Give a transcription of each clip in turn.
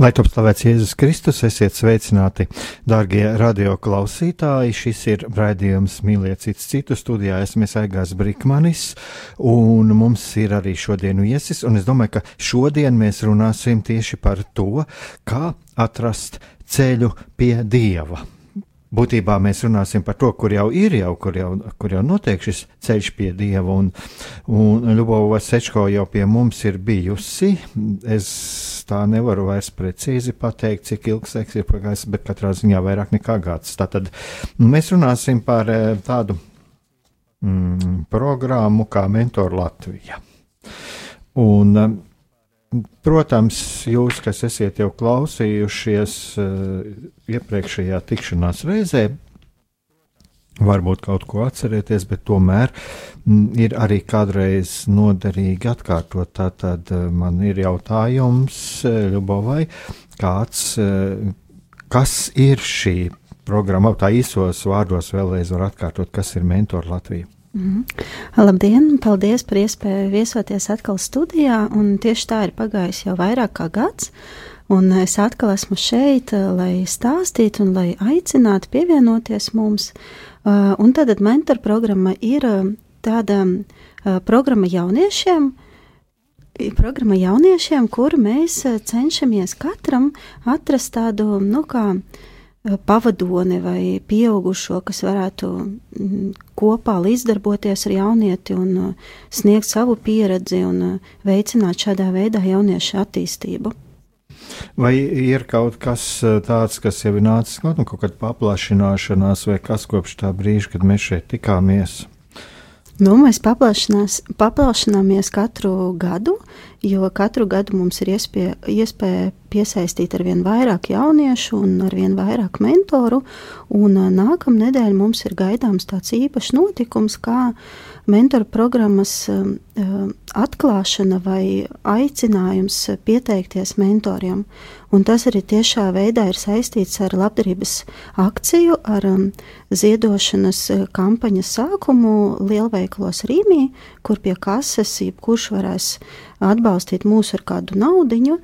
Lai top slavēts Jēzus Kristus, esiet sveicināti, darbie radioklausītāji. Šis ir raidījums Mīliet cits citu studijā. Esmu Aigās Brikmanis, un mums ir arī šodien viesis. Es domāju, ka šodien mēs runāsim tieši par to, kā atrast ceļu pie Dieva būtībā mēs runāsim par to, kur jau ir, jau, kur, jau, kur jau notiek šis ceļš pie dieva. Un, un Ļubova Sečko jau pie mums ir bijusi. Es tā nevaru vairs precīzi pateikt, cik ilgs laiks ir pagājis, bet katrā ziņā vairāk nekā gads. Tātad mēs runāsim par eh, tādu mm, programmu kā Mentor Latvija. Un, Protams, jūs, kas esat jau klausījušies uh, iepriekšējā tikšanās reizē, varbūt kaut ko atcerieties, bet tomēr m, ir arī kādreiz noderīgi atkārtot. Tātad uh, man ir jautājums uh, Ļubovai, kāds, kas ir šī programma, tā īsos vārdos vēlreiz var atkārtot, kas ir Mentor Latvija. Mm. Labdien! Paldies par iespēju viesoties atkal studijā. Tieši tā ir pagājis jau vairāk kā gads. Un es atkal esmu šeit, eh, lai stāstītu un lai aicinātu pievienoties mums. Uh, un tad mentora programma ir eh, tāda programma jauniešiem, programma jauniešiem, kur mēs cenšamies katram atrast tādu, nu, kā Eh, pavadoni vai pieaugušo, kas varētu mm, kopā līdzdarboties ar jaunieti un eh, sniegt savu pieredzi un eh, veicināt šādā veidā jauniešu attīstību. Vai ir kaut kas tāds, kas jau ir nācis no nu, kaut kāda paplašināšanās, vai kas kopš tā brīža, kad mēs šeit tikāmies? Nu, mēs paplašināmies katru gadu, jo katru gadu mums ir iespēja, iespēja piesaistīt ar vien vairāk jauniešu un ar vien vairāk mentoru. Nākamā nedēļa mums ir gaidāms tāds īpašs notikums, kā mentoru programmas atklāšana vai aicinājums pieteikties mentoriem. Un tas arī tiešā veidā ir saistīts ar labdarības akciju, ar um, ziedošanas kampaņas sākumu lielveikalos Rīmī, kur pie kases jebkurš varēs atbalstīt mūs ar kādu naudiņu,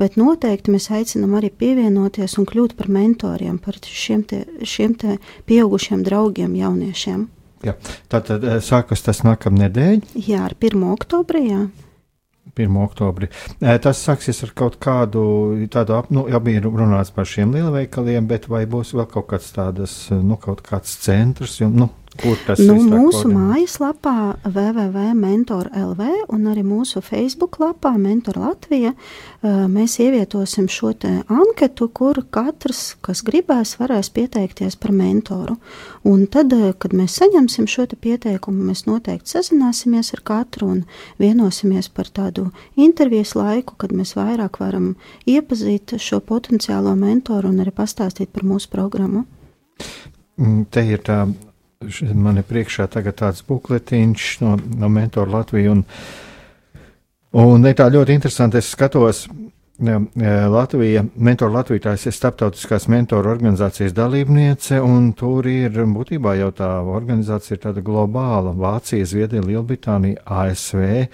bet noteikti mēs aicinām arī pievienoties un kļūt par mentoriem, par šiem te, šiem te pieaugušiem draugiem jauniešiem. Jā, tātad eh, sākas tas nākamnedēļ? Jā, ar 1. oktobrī. Jā. 1. oktobrī. Eh, tas sāksies ar kaut kādu tādu, nu, jau bija runāts par šiem lielveikaliem, bet vai būs vēl kaut kāds tādas, nu, kaut kāds centrs, jo, nu, Kur tas nu? Mūsu koordinē? mājaslapā www.mentor.lv un arī mūsu Facebook lapā Mentor Latvija mēs ievietosim šo anketu, kur katrs, kas gribēs, varēs pieteikties par mentoru. Un tad, kad mēs saņemsim šo pieteikumu, mēs noteikti sazināsimies ar katru un vienosimies par tādu intervijas laiku, kad mēs vairāk varam iepazīt šo potenciālo mentoru un arī pastāstīt par mūsu programmu. Mm, te ir tā man ir priekšā tagad tāds bukletiņš no, no Mentora Latvijas. Un, un ir tā ļoti interesanti, es skatos. Latvija, Mentora Latvija, tā ir starptautiskās mentoru organizācijas dalībniece, un tur ir būtībā jau tā organizācija ir tāda globāla - Vācija, Zviedrija, Lielbritānija, ASV,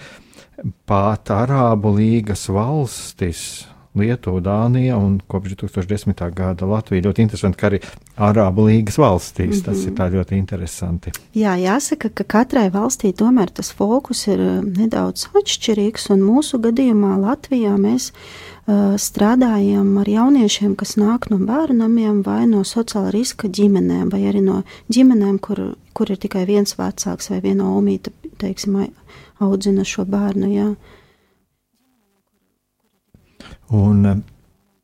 pat Arābu līgas valstis, Lietuva, Dānija un kopš 2010. gada Latvija. Ļoti interesanti, ka arī Arābu līgas valstīs mm -hmm. tas ir tā ļoti interesanti. Jā, jāsaka, ka katrai valstī tomēr tas fokus ir uh, nedaudz atšķirīgs, un mūsu gadījumā Latvijā mēs uh, strādājam ar jauniešiem, kas nāk no bērnamiem vai no sociāla riska ģimenēm, vai arī no ģimenēm, kur, kur ir tikai viens vecāks vai viena omīta, teiksim, audzina šo bērnu. Jā. Un, eh,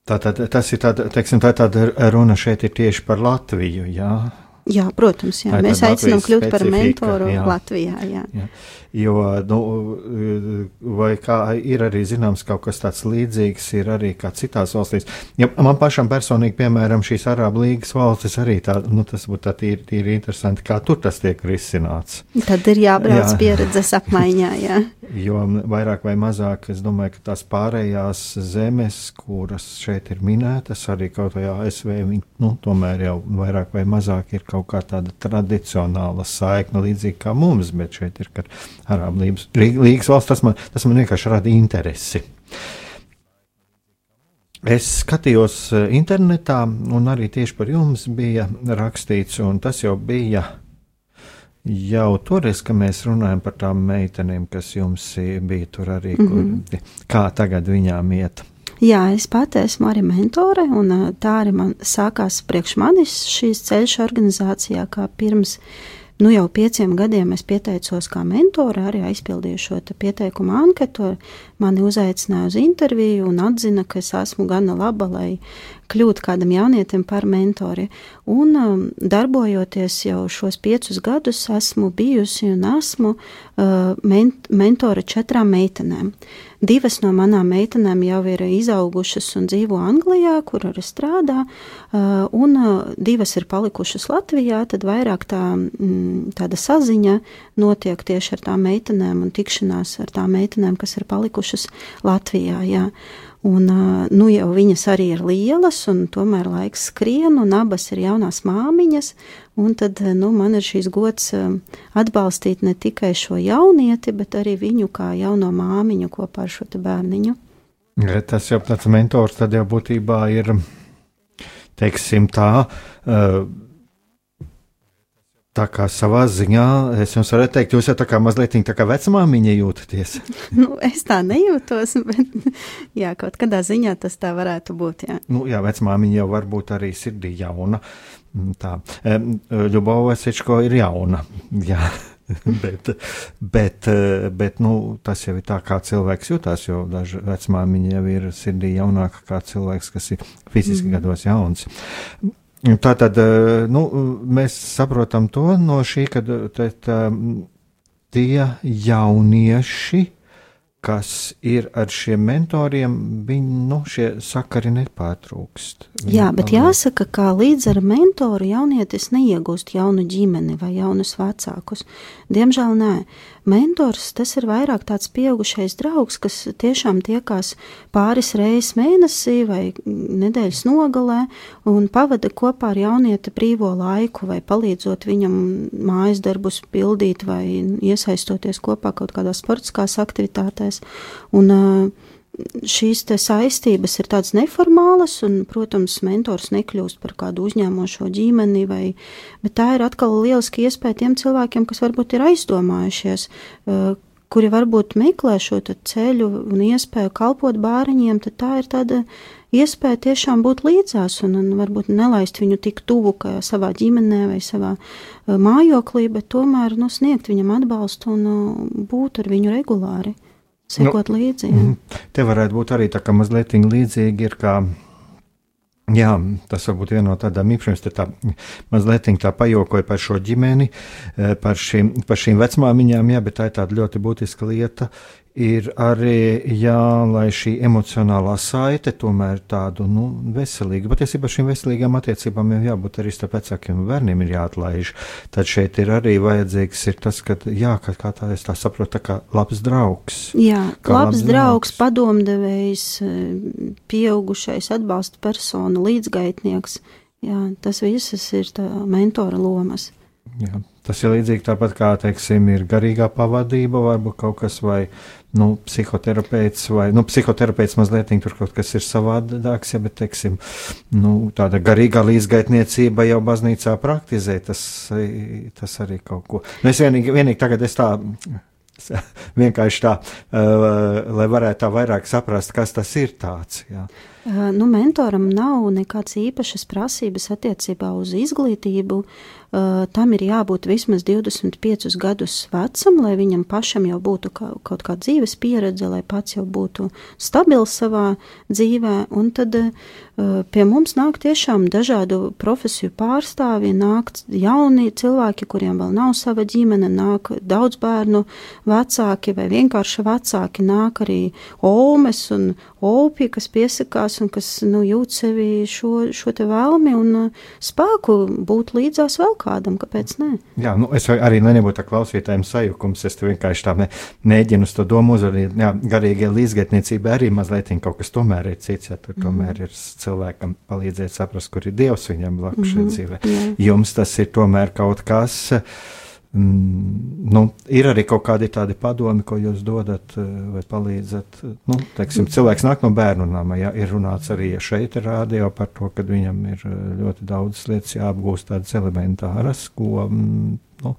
tātad, tas ir tāda, teiksim, tā tāda runa šeit ir tieši par Latviju. Jā, jā protams, jā. mēs aicinām kļūt par mentoru jā. Latvijā. Jā. Jā. Jo, nu, vai kā ir arī zināms, kaut kas tāds līdzīgs ir arī kā citās valstīs. Ja man pašam personīgi, piemēram, šīs Arābu līgas valstis arī tā, nu, tas būtu tā tīri, tīri interesanti, kā tur tas tiek risināts. Tad ir jābrauc jā. pieredzes apmaiņā, jā. jo vairāk vai mazāk, es domāju, ka tās pārējās zemes, kuras šeit ir minētas, arī kaut vai ASV, viņi, nu, tomēr jau vairāk vai mazāk ir kaut kā tāda tradicionāla saikna, līdzīgi kā mums, bet šeit ir, kad Arābu līgas valsts, tas man, tas man vienkārši rada interesi. Es skatījos eh, internetā, un arī tieši par jums bija rakstīts, un tas jau bija jau toreiz, kad mēs runājam par tām meitenēm, kas jums bija tur arī, mm -hmm. kur, kā tagad viņām iet. Jā, es pati esmu arī mentore, un eh, tā arī man sākās priekš manis šīs ceļš organizācijā, kā pirms Nu, jau pieciem gadiem es pieteicos kā mentore, arī aizpildīju šo pieteikumu anketu. Mani uzaicināja uz interviju un atzina, ka es esmu gana laba, lai kļūt kādam jaunietim par mentori. Un um, darbojoties jau šos piecus gadus, esmu bijusi un esmu uh, ment mentore četrām meitenēm. Divas no manām meitenēm jau ir izaugušas un dzīvo Anglijā, kur arī strādā, uh, un uh, divas ir palikušas Latvijā. Tad vairāk tā, mm, tāda saziņa notiek tieši ar tām meitenēm un tikšanās ar tām meitenēm, kas ir palikušas Latvijā. Jā. Un, nu, jau viņas arī ir lielas, un tomēr laiks skrien, un abas ir jaunās māmiņas. Tad nu, man ir šīs gods atbalstīt ne tikai šo jaunieti, bet arī viņu kā jauno māmiņu kopā ar šo bērniņu. Tas jau tāds mentors tad jau būtībā ir, teiksim tā, uh, Tā kā savā ziņā, es jums varu teikt, jūs jau tā kā mazliet tā kā vecmāmiņa jūtaties. nu, es tā nejūtos, bet jā, kaut kādā ziņā tas tā varētu būt. Jā, nu, jā vecmāmiņa jau var būt arī sirdī jauna. Mm, tā, Ļubova Sečko ir jauna. Jā. bet, bet, bet nu, tas jau ir tā, kā cilvēks jutās, jo daži vecmāmiņi jau ir sirdī jaunāka kā cilvēks, kas ir fiziski mm. gados jauns. Tā tad eh, nu, mēs saprotam to no šī, ka tie jaunieši, kas ir ar šiem mentoriem, viņi, nu, šie sakari nepārtrūkst. Viņi Jā, bet jāsaka, ka līdz ar mentoru jaunietis neiegūst jaunu ģimeni vai jaunus vecākus. Diemžēl nē. Mentors tas ir vairāk tāds pieaugušais draugs, kas tiešām tiekās pāris reizes mēnesī vai nedēļas nogalē un pavada kopā ar jaunieti brīvo laiku vai palīdzot viņam mājas darbus pildīt vai iesaistoties kopā kaut kādās sportiskās aktivitātēs iestādes. Un, šīs saistības ir tādas neformālas, un, protams, mentors nekļūst par kādu uzņēmošo ģimeni, vai, bet tā ir atkal lieliski iespēja tiem cilvēkiem, kas varbūt ir aizdomājušies, kuri varbūt meklē šo ceļu un iespēju kalpot bāriņiem, tad tā ir tāda iespēja tiešām būt līdzās un, un varbūt nelaist viņu tik tuvu kā savā ģimenē vai savā mājoklī, bet tomēr nu, sniegt viņam atbalstu un būt ar viņu regulāri sekot nu, līdzi. Mhm. Te varētu būt arī tā, ka mazliet līdzīgi ir kā. Jā, tas varbūt viena no tādām īpašībām, ka tā mazliet tā pajokoja par šo ģimeni, eh, par šīm, par šīm vecmāmiņām, jā, bet tā ir tāda ļoti būtiska lieta, ir arī, jā, lai šī emocionālā saite tomēr tādu nu, veselīgu, patiesībā šīm veselīgām attiecībām jau jābūt arī starp vecākiem un bērniem ir jāatlaiž. Tad šeit ir arī vajadzīgs ir tas, ka, jā, ka kā tā es tā saprotu, tā kā labs draugs. Jā, labs, labs draugs, draugs, padomdevējs, pieaugušais atbalsta persona, līdzgaitnieks. Jā, tas visas ir mentora lomas. Jā, tas ir līdzīgi tāpat kā, teiksim, ir garīgā pavadība, varbūt kaut kas vai, nu, psihoterapeits vai, nu, psihoterapeits mazliet tur kaut kas ir savādāks, ja, bet, teiksim, nu, tāda garīgā līdzgaitniecība jau baznīcā praktizē, tas, tas arī kaut ko. Nu, es vienīgi, vienīgi tagad es tā vienkārši tā, uh, lai varētu tā vairāk saprast, kas tas ir tāds. Jā. Uh, nu, mentoram nav nekādas īpašas prasības attiecībā uz izglītību. Uh, tam ir jābūt vismaz 25 gadus vecam, lai viņam pašam jau būtu kaut kāda dzīves pieredze, lai pats jau būtu stabils savā dzīvē. Un tad pie mums nāk tiešām dažādu profesiju pārstāvji, nāk jauni cilvēki, kuriem vēl nav sava ģimene, nāk daudz bērnu vecāki vai vienkārši vecāki, nāk arī olmes un opi, kas piesakās un kas nu, jūt sevi šo, šo te vēlmi un uh, spēku būt līdzās vēl kādam, kāpēc ne? Jā, nu es arī nu, nebūtu tā klausītājiem sajukums, es te vienkārši tā ne, mēģinu uz to domu uzvarīt, jā, garīgie līdzgaitniecība arī mazliet kaut kas tomēr ir cits, ja tur mm. tomēr ir cilvēkam palīdzēt saprast, kur ir Dievs viņam blakus mm -hmm, šeit dzīvē. Jā. Jums tas ir tomēr kaut kas. Mm, nu, ir arī kaut kādi tādi padomi, ko jūs dodat eh, vai palīdzat. Nu, teiksim, cilvēks nāk no bērnu nama, ja ir runāts arī šeit rādio par to, ka viņam ir eh, ļoti daudz lietas jāapgūst tādas elementāras, ko. Mm, nu,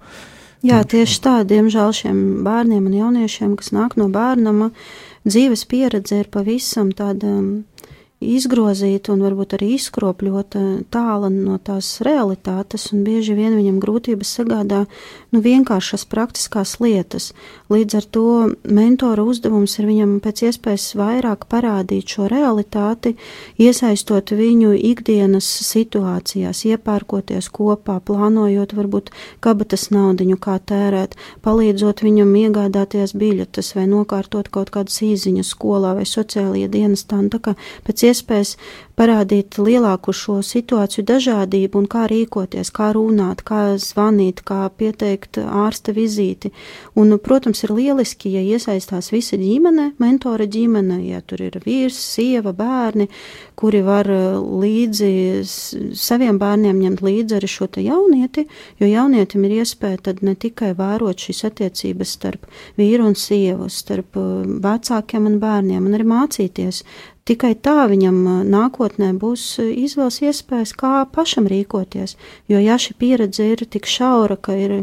Jā, tieši tā, diemžēl šiem bērniem un jauniešiem, kas nāk no bērnama, dzīves pieredze ir pavisam tāda izgrozīta un varbūt arī izkropļota tāla no tās realitātes, un bieži vien viņam grūtības sagādā nu, vienkāršas praktiskās lietas. Līdz ar to mentora uzdevums ir viņam pēc iespējas vairāk parādīt šo realitāti, iesaistot viņu ikdienas situācijās, iepērkoties kopā, plānojot varbūt kabatas naudiņu, kā tērēt, palīdzot viņam iegādāties biļetes vai nokārtot kaut kādas īziņas skolā vai sociālajie dienestā. Un tā kā pēc iespējas parādīt lielāku šo situāciju dažādību un kā rīkoties, kā runāt, kā zvanīt, kā pieteikt ārsta vizīti. Un, protams, ir lieliski, ja iesaistās visa ģimene, mentora ģimene, ja tur ir vīrs, sieva, bērni, kuri var uh, līdzi saviem bērniem ņemt līdzi arī šo te jaunieti, jo jaunietim ir iespēja tad ne tikai vērot šīs attiecības starp vīru un sievu, starp uh, vecākiem un bērniem, un arī mācīties Tikai tā viņam nākotnē būs izvēles iespējas, kā pašam rīkoties. Jo, ja šī pieredze ir tik šaura, ka ir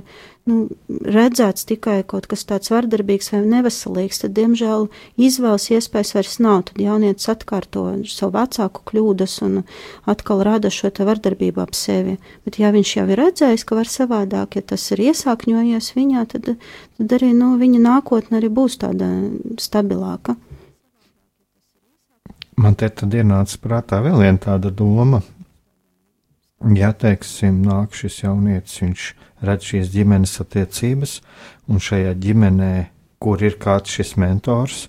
nu, redzēts tikai kaut kas tāds vardarbīgs vai neveselīgs, tad, diemžēl, izvēles iespējas vairs nav. Tad jaunietis atkārto savu vecāku kļūdas un atkal rada šo te vardarbību ap sevi. Bet, ja viņš jau ir redzējis, ka var savādāk, ja tas ir iesākņojies viņā, tad, tad arī nu, viņa nākotne arī būs tāda stabilāka. Man te tad ienāca prātā vēl viena tāda doma. Ja, teiksim, nāk šis jaunietis, viņš redz šīs ģimenes attiecības, un šajā ģimenē, kur ir kāds šis mentors,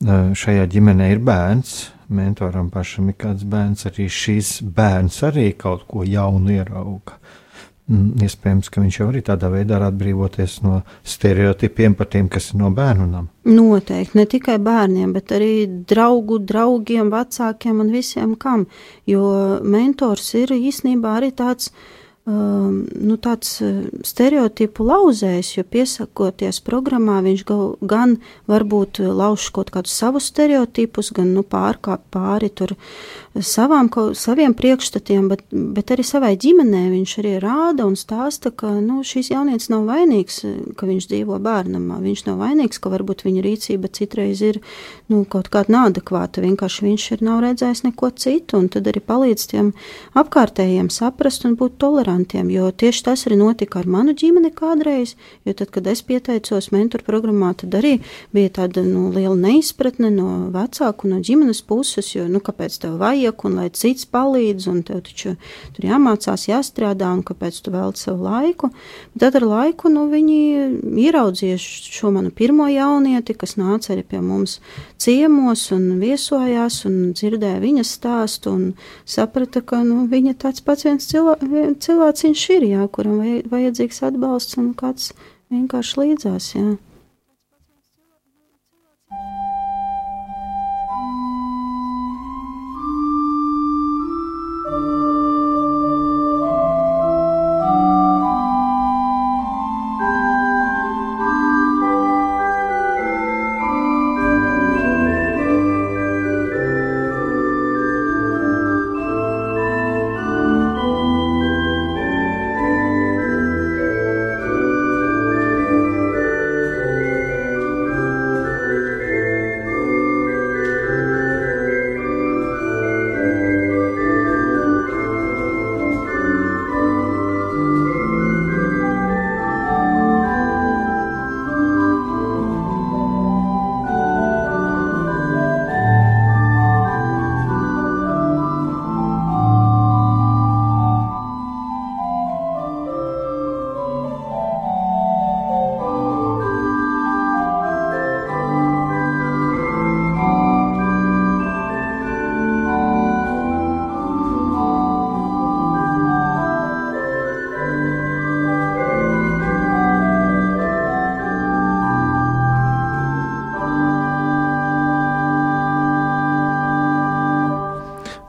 eh, šajā ģimenē ir bērns, mentoram pašam ir kāds bērns, arī šīs bērns arī kaut ko jaunu ierauga. Mm, iespējams, ka viņš jau arī tādā veidā var atbrīvoties no stereotipiem par tiem, kas ir no bērnu nama. Noteikti, ne tikai bērniem, bet arī draugu, draugiem, vecākiem un visiem kam, jo mentors ir īstenībā arī tāds uh, um, nu, tāds uh, stereotipu lauzējs, jo piesakoties programmā, viņš gan varbūt lauž kaut kādus savus stereotipus, gan nu, pārkāp pāri tur savām, saviem priekšstatiem, bet, bet arī savai ģimenē viņš arī rāda un stāsta, ka nu, šīs jaunietis nav vainīgs, ka viņš dzīvo bērnamā. Viņš nav vainīgs, ka varbūt viņa rīcība citreiz ir nu, kaut kāda neadekvāta, vienkārši viņš ir nav redzējis neko citu, un tad arī palīdz tiem apkārtējiem saprast un būt tolerantiem jo tieši tas arī notika ar manu ģimeni kādreiz, jo tad, kad es pieteicos mentoru programmā, tad arī bija tāda nu, liela neizpratne no vecāku, no ģimenes puses, jo, nu, kāpēc tev vajag, un lai cits palīdz, un tev taču tur jāmācās, jāstrādā, un kāpēc tu velti savu laiku. Bet tad ar laiku, nu, viņi ieraudzīja šo manu pirmo jaunieti, kas nāca arī pie mums ciemos un viesojās, un dzirdēja viņas stāstu, un saprata, ka, nu, viņa tāds pats viens cilvēks, cilvēciņš ir, jā, kuram vajadzīgs atbalsts un kāds vienkārši līdzās. Jā.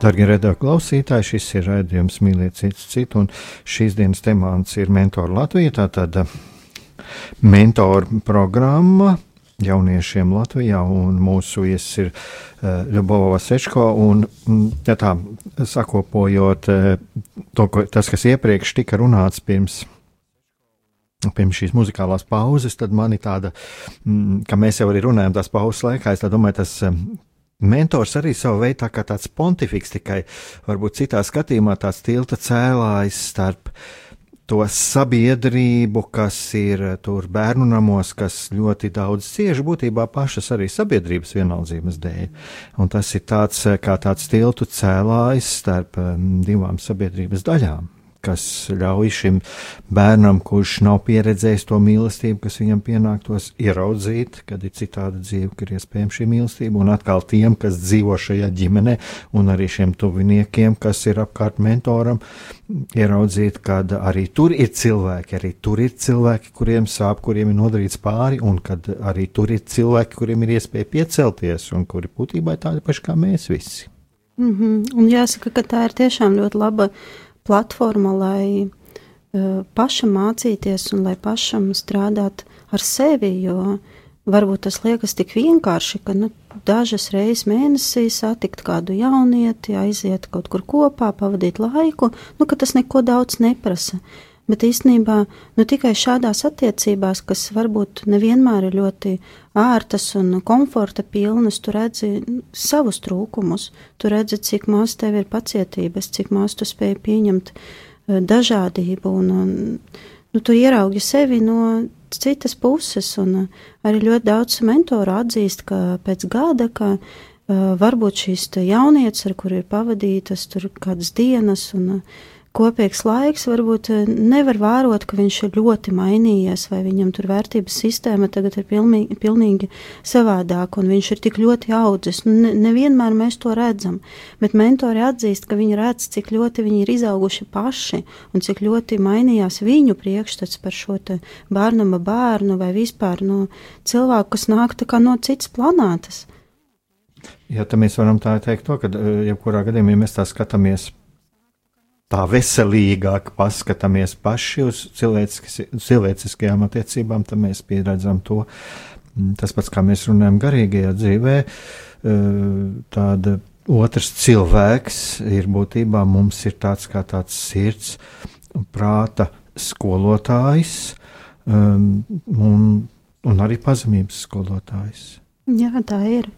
Darbie redaktori, klausītāji, šis ir raidījums Mīliet citu citu, un šīs dienas temats ir Mentora Latvija. Tātad mentora programma jauniešiem Latvijā, un mūsu viesis ir uh, Ļubova Sečko. Un, ja tā sakopojot uh, to, ko, tas, kas iepriekš tika runāts pirms. Pirms šīs muzikālās pauzes, tad man ir tāda, mm, ka mēs jau arī runājam tās pauzes laikā. Es domāju, tas mentors arī savu veidu tā kā tāds pontifiks, tikai varbūt citā skatījumā tāds tilta cēlājs starp to sabiedrību, kas ir tur bērnu namos, kas ļoti daudz cieši būtībā pašas arī sabiedrības vienaldzības dēļ. Un tas ir tāds kā tāds tiltu cēlājs starp eh, divām sabiedrības daļām kas ļauj šim bērnam, kurš nav pieredzējis to mīlestību, kas viņam pienāktos, ieraudzīt, kad ir citāda dzīve, ka ir iespējama šī mīlestība, un atkal tiem, kas dzīvo šajā ģimenē, un arī šiem tuviniekiem, kas ir apkārt mentoram, ieraudzīt, ka arī tur ir cilvēki, arī tur ir cilvēki, kuriem sāp, kuriem ir nodarīts pāri, un kad arī tur ir cilvēki, kuriem ir iespēja piecelties, un kuri būtībā ir tādi paši kā mēs visi. Mm -hmm. Un jāsaka, ka tā ir tiešām ļoti laba platforma, lai uh, pašam mācīties un lai pašam strādāt ar sevi, jo varbūt tas liekas tik vienkārši, ka nu, dažas reizes mēnesī satikt kādu jaunieti, aiziet kaut kur kopā, pavadīt laiku, nu, ka tas neko daudz neprasa. Bet īstenībā nu, tikai šādās attiecībās, kas varbūt nevienmēr ir ļoti ērtas un komforta pilnas, tu redzi savus trūkumus, tu redzi, cik maz tev ir pacietības, cik maz tu spēj pieņemt eh, dažādību, un, un nu, tu ieraugi sevi no citas puses, un eh, arī ļoti daudz mentoru atzīst, ka pēc gada, ka uh, varbūt šīs jaunietes, ar kur ir pavadītas tur kādas dienas, un uh, kopīgs laiks, varbūt eh, nevar vērot, ka viņš ir ļoti mainījies, vai viņam tur vērtības sistēma tagad ir pilnīgi, pilnīgi savādāka, un viņš ir tik ļoti audzis. Nu, ne, nevienmēr mēs to redzam, bet mentori atzīst, ka viņi redz, cik ļoti viņi ir izauguši paši, un cik ļoti mainījās viņu priekšstats par šo bērnama bērnu, vai vispār no cilvēku, kas nāk no citas planētas. Jā, tad mēs varam tā teikt, to, ka eh, jebkurā gadījumā, ja mēs tā skatāmies tā veselīgāk paskatāmies paši uz cilvēciskajām attiecībām, tad mēs pieredzam to. Mm, tas pats, kā mēs runājam garīgajā dzīvē, e, tāda otrs cilvēks ir būtībā mums ir tāds kā tāds sirds un prāta skolotājs um, un, un arī pazemības skolotājs. Jā, tā ir.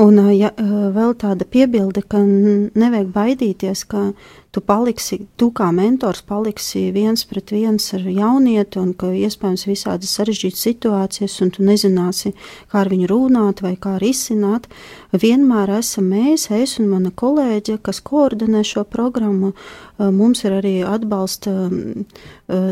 Un ja, vēl tāda piebilde, ka nevajag baidīties, ka tu paliksi, tu kā mentors paliksi viens pret viens ar jaunieti, un ka iespējams visādas sarežģītas situācijas, un tu nezināsi, kā ar viņu runāt vai kā risināt. Vienmēr esam mēs, es un mana kolēģe, kas koordinē šo programmu. Mums ir arī atbalsta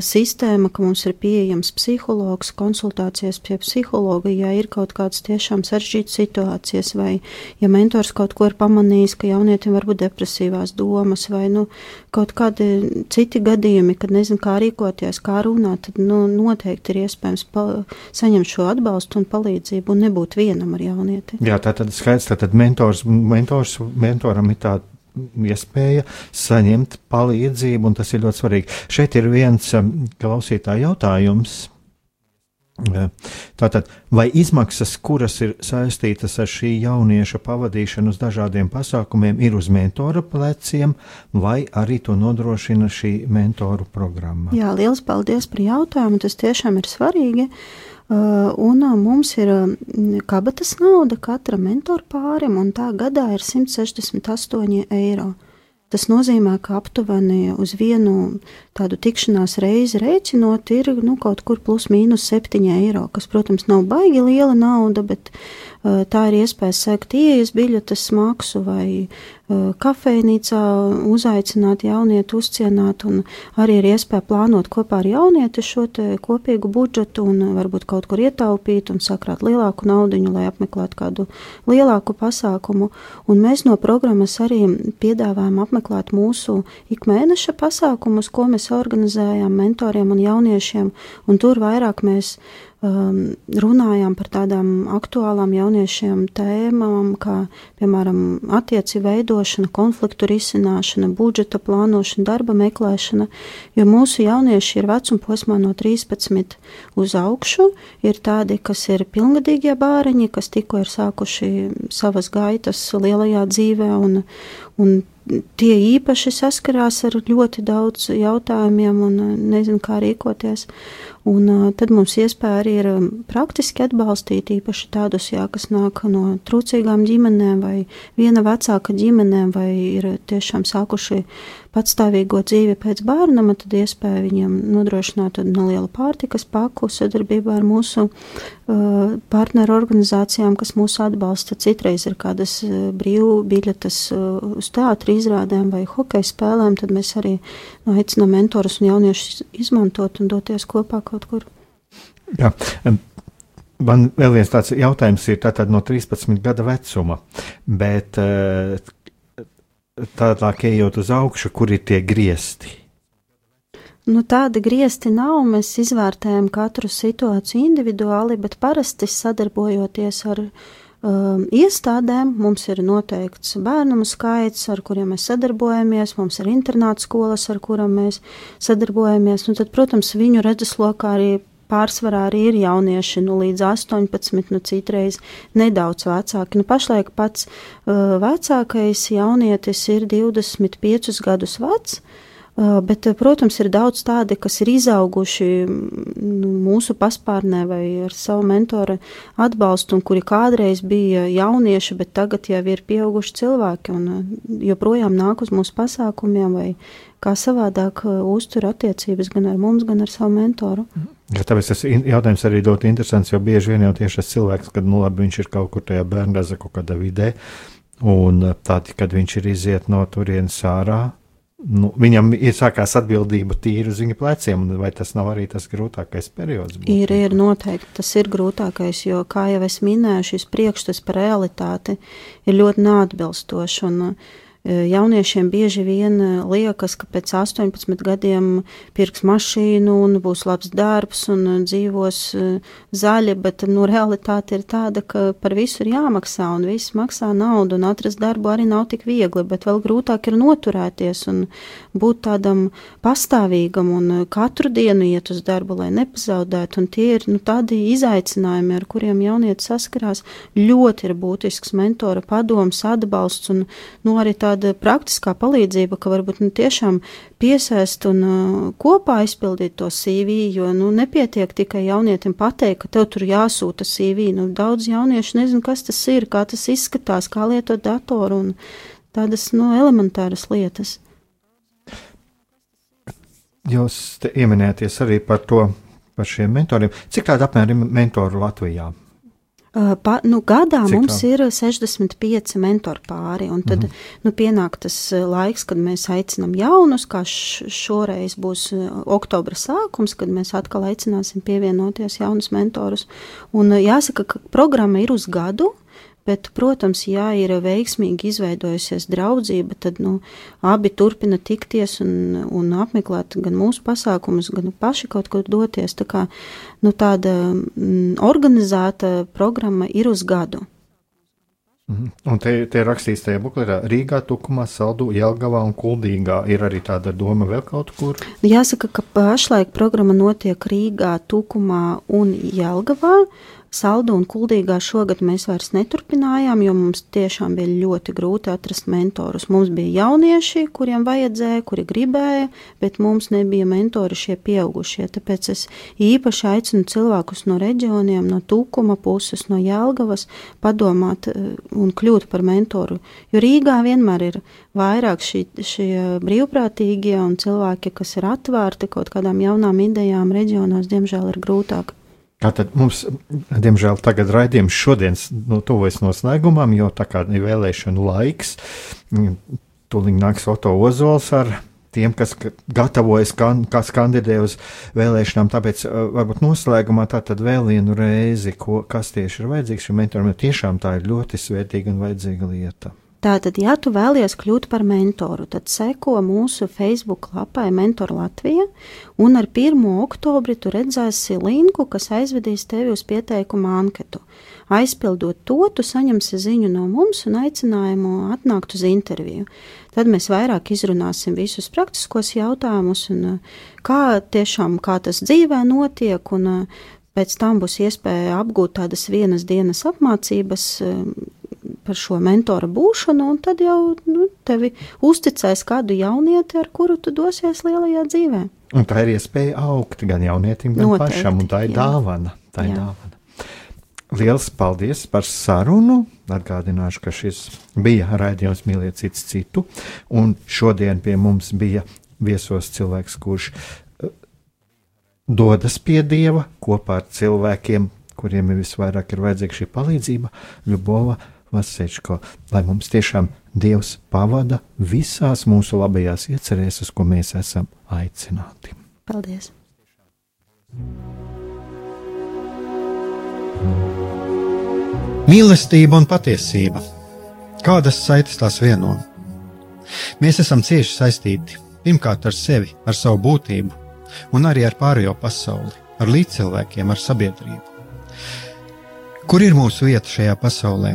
sistēma, ka mums ir pieejams psihologs, konsultācijas pie psihologa, ja ir kaut kādas tiešām sarežģītas situācijas vai ja mentors kaut ko ir pamanījis, ka jaunietim var būt depresīvās domas vai nu, kaut kādi citi gadījumi, kad nezinu, kā rīkoties, kā runāt, tad nu, noteikti ir iespējams saņemt šo atbalstu un palīdzību un nebūt vienam ar jaunieti. Jā, tā tad skaidrs, tā tad mentors, mentors, mentoram ir tāda iespēja saņemt palīdzību, un tas ir ļoti svarīgi. Šeit ir viens um, klausītāja jautājums. Tātad, vai izmaksas, kuras ir saistītas ar šī jaunieša pavadīšanu uz dažādiem pasākumiem, ir uz mentora pleciem, vai arī to nodrošina šī mentoru programma? Jā, liels paldies par jautājumu. Tas tiešām ir svarīgi. Uh, un uh, mums ir uh, kabatas nauda katra mentora pārim, un tā gadā ir 168 eiro. Tas nozīmē, ka aptuveni uz vienu tādu tikšanās reizi rēķinot, ir nu, kaut kur plus mīnus 7 eiro, kas, protams, nav baigi liela nauda, bet tā ir iespēja sēkt ieejas biļetes maksu vai uh, kafejnīcā uzaicināt jaunieti, uzcienāt, un arī ir iespēja plānot kopā ar jaunieti šo kopīgu budžetu un varbūt kaut kur ietaupīt un sakrāt lielāku naudiņu, lai apmeklētu kādu lielāku pasākumu. Un mēs no programmas arī piedāvājam apmeklēt mūsu ikmēneša pasākumus, ko mēs organizējām mentoriem un jauniešiem, un tur vairāk mēs um, runājām par tādām aktuālām jauniešiem tēmām, kā, piemēram, attiecību veidošana, konfliktu risināšana, budžeta plānošana, darba meklēšana, jo mūsu jaunieši ir vecuma posmā no 13 uz augšu, ir tādi, kas ir pilngadīgie bāriņi, kas tikko ir sākuši savas gaitas lielajā dzīvē un, un tie īpaši saskarās ar ļoti daudz jautājumiem un nezinu, kā rīkoties. Un tad mums iespēja arī ir praktiski atbalstīt īpaši tādus, jā, kas nāk no trūcīgām ģimenēm vai viena vecāka ģimenēm vai ir tiešām sākuši patstāvīgo dzīvi pēc bērnama, tad iespēja viņiem nodrošināt nelielu pārtikas paku sadarbībā ar mūsu uh, partneru organizācijām, kas mūs atbalsta. Citreiz ir kādas brīvu biļetes uz teātri izrādēm vai hokeja spēlēm, tad mēs arī nu, aicinām mentorus un jauniešus izmantot un doties kopā kaut kur. Jā. Man vēl viens tāds jautājums ir tātad no 13 gada vecuma, bet eh, tālāk ejot uz augšu, kur ir tie griesti? Nu, tādi griezti nav. Mēs izvērtējam katru situāciju individuāli, bet parasti sadarbojoties ar um, iestādēm, mums ir noteikts bērnu skaits, ar kuriem mēs sadarbojamies, mums ir internāta skolas, ar kurām mēs sadarbojamies. Un tad, protams, viņu redzeslokā arī pārsvarā arī ir jaunieši nu, līdz 18, nu, citreiz nedaudz vecāki. Nu, pašlaik pats uh, vecākais jaunietis ir 25 gadus vecs. Uh, bet, protams, ir daudz tādi, kas ir izauguši nu, mūsu paspārnē vai ar savu mentoru atbalstu, un kuri kādreiz bija jaunieši, bet tagad jau ir pieauguši cilvēki un joprojām nāk uz mūsu pasākumiem vai kā savādāk uztur attiecības gan ar mums, gan ar savu mentoru. Ja, tāpēc tas jautājums arī ļoti interesants, jo bieži vien jau tieši tas cilvēks, kad nu, labi, viņš ir kaut kur tajā bērngāzā, kaut kādā vidē, un tad, kad viņš ir iziet no turienes ārā, nu, viņam ir sākās atbildība tīri uz viņa pleciem, vai tas nav arī tas grūtākais periods? Būt? Ir, ir noteikti tas ir grūtākais, jo, kā jau es minēju, šis priekšstats par realitāti ir ļoti neatbilstošs. Uh, Jauniešiem bieži vien liekas, ka pēc 18 gadiem pirks mašīnu un būs labs darbs un dzīvos zaļi, bet nu, realitāte ir tāda, ka par visu ir jāmaksā un viss maksā naudu un atrast darbu arī nav tik viegli, bet vēl grūtāk ir noturēties un būt tādam pastāvīgam un katru dienu iet uz darbu, lai nepazaudētu. Un tie ir nu, tādi izaicinājumi, ar kuriem jaunietis saskarās. Ļoti ir būtisks mentora padoms, atbalsts un nu, arī tāda tāda praktiskā palīdzība, ka varbūt nu, tiešām piesaist un uh, kopā izpildīt to CV, jo nu, nepietiek tikai jaunietim pateikt, ka tev tur jāsūta CV. Nu, daudz jauniešu nezinu, kas tas ir, kā tas izskatās, kā lietot datoru un tādas nu, elementāras lietas. Jūs ieminēties arī par to, par šiem mentoriem. Cik tādu apmēram mentoru Latvijā? Pa, nu, gadā Cik mums tā? ir 65 mentoru pāri, un tad mm -hmm. nu, pienāk tas laiks, kad mēs aicinām jaunus, kā šoreiz būs oktobra sākums, kad mēs atkal aicināsim pievienoties jaunus mentorus. Un jāsaka, ka programma ir uz gadu, Bet, protams, ja ir veiksmīgi izveidojusies draudzība, tad nu, abi turpina tikties un, un apmeklēt gan mūsu pasākumus, gan paši kaut kur doties. Tā kā nu, tāda mm, organizēta programma ir uz gadu. Mhm. Un te, te rakstīts tajā bukletā, Rīgā, Tukumā, Saldu, Jelgavā un Kuldīgā. Ir arī tāda doma vēl kaut kur? Jāsaka, ka pašlaik programma notiek Rīgā, Tukumā un Jelgavā. Uh, Saldu un Kuldīgā šogad mēs vairs neturpinājām, jo mums tiešām bija ļoti grūti atrast mentorus. Mums bija jaunieši, kuriem vajadzēja, kuri gribēja, bet mums nebija mentori šie pieaugušie. Tāpēc es īpaši aicinu cilvēkus no reģioniem, no Tūkuma puses, no Jelgavas padomāt eh, un kļūt par mentoru. Jo Rīgā vienmēr ir vairāk šī, šie brīvprātīgie un cilvēki, kas ir atvērti kaut kādām jaunām idejām, reģionos, diemžēl ir grūtāk. Tātad mums, diemžēl, tagad raidījums šodienas nu, tuvojas noslēgumam, jo tā kā ir vēlēšanu laiks, tūlīt nāks Oto Ozols ar tiem, kas gatavojas, kas kandidē uz vēlēšanām. Tāpēc varbūt noslēgumā tā tad vēl vienu reizi, ko, kas tieši ir vajadzīgs šim mentoram, jo tiešām tā ir ļoti svētīga un vajadzīga lieta. Tātad, ja tu vēlies kļūt par mentoru, tad seko mūsu Facebook lapai Mentor Latvija, un ar 1. oktobri tu redzēsi linku, kas aizvedīs tevi uz pieteikuma anketu. Aizpildot to, tu saņemsi ziņu no mums un aicinājumu atnākt uz interviju. Tad mēs vairāk izrunāsim visus praktiskos jautājumus, un kā tiešām kā tas dzīvē notiek, un pēc tam būs iespēja apgūt tādas vienas dienas apmācības par šo mentora būšanu, un tad jau nu, tevi uzticēs kādu jaunieti, ar kuru tu dosies lielajā dzīvē. Un tā ir iespēja augt gan jaunietim, gan Noteikti, pašam, un tā ir jā. dāvana. Tā ir jā. dāvana. Liels paldies par sarunu. Atgādināšu, ka šis bija raidījums Mīliet cits citu, un šodien pie mums bija viesos cilvēks, kurš eh, dodas pie Dieva kopā ar cilvēkiem, kuriem ir visvairāk ir vajadzīga šī palīdzība, Ļubova Vasečko, lai mums tiešām Dievs pavada visās mūsu labajās iecerēs, ko mēs esam aicināti. Paldies! Mīlestība un patiesība. Kādas saites tās vieno? Mēs esam cieši saistīti pirmkārt ar sevi, ar savu būtību, un arī ar pārējo pasauli, ar līdzcilvēkiem, ar sabiedrību. Kur ir mūsu vieta šajā pasaulē?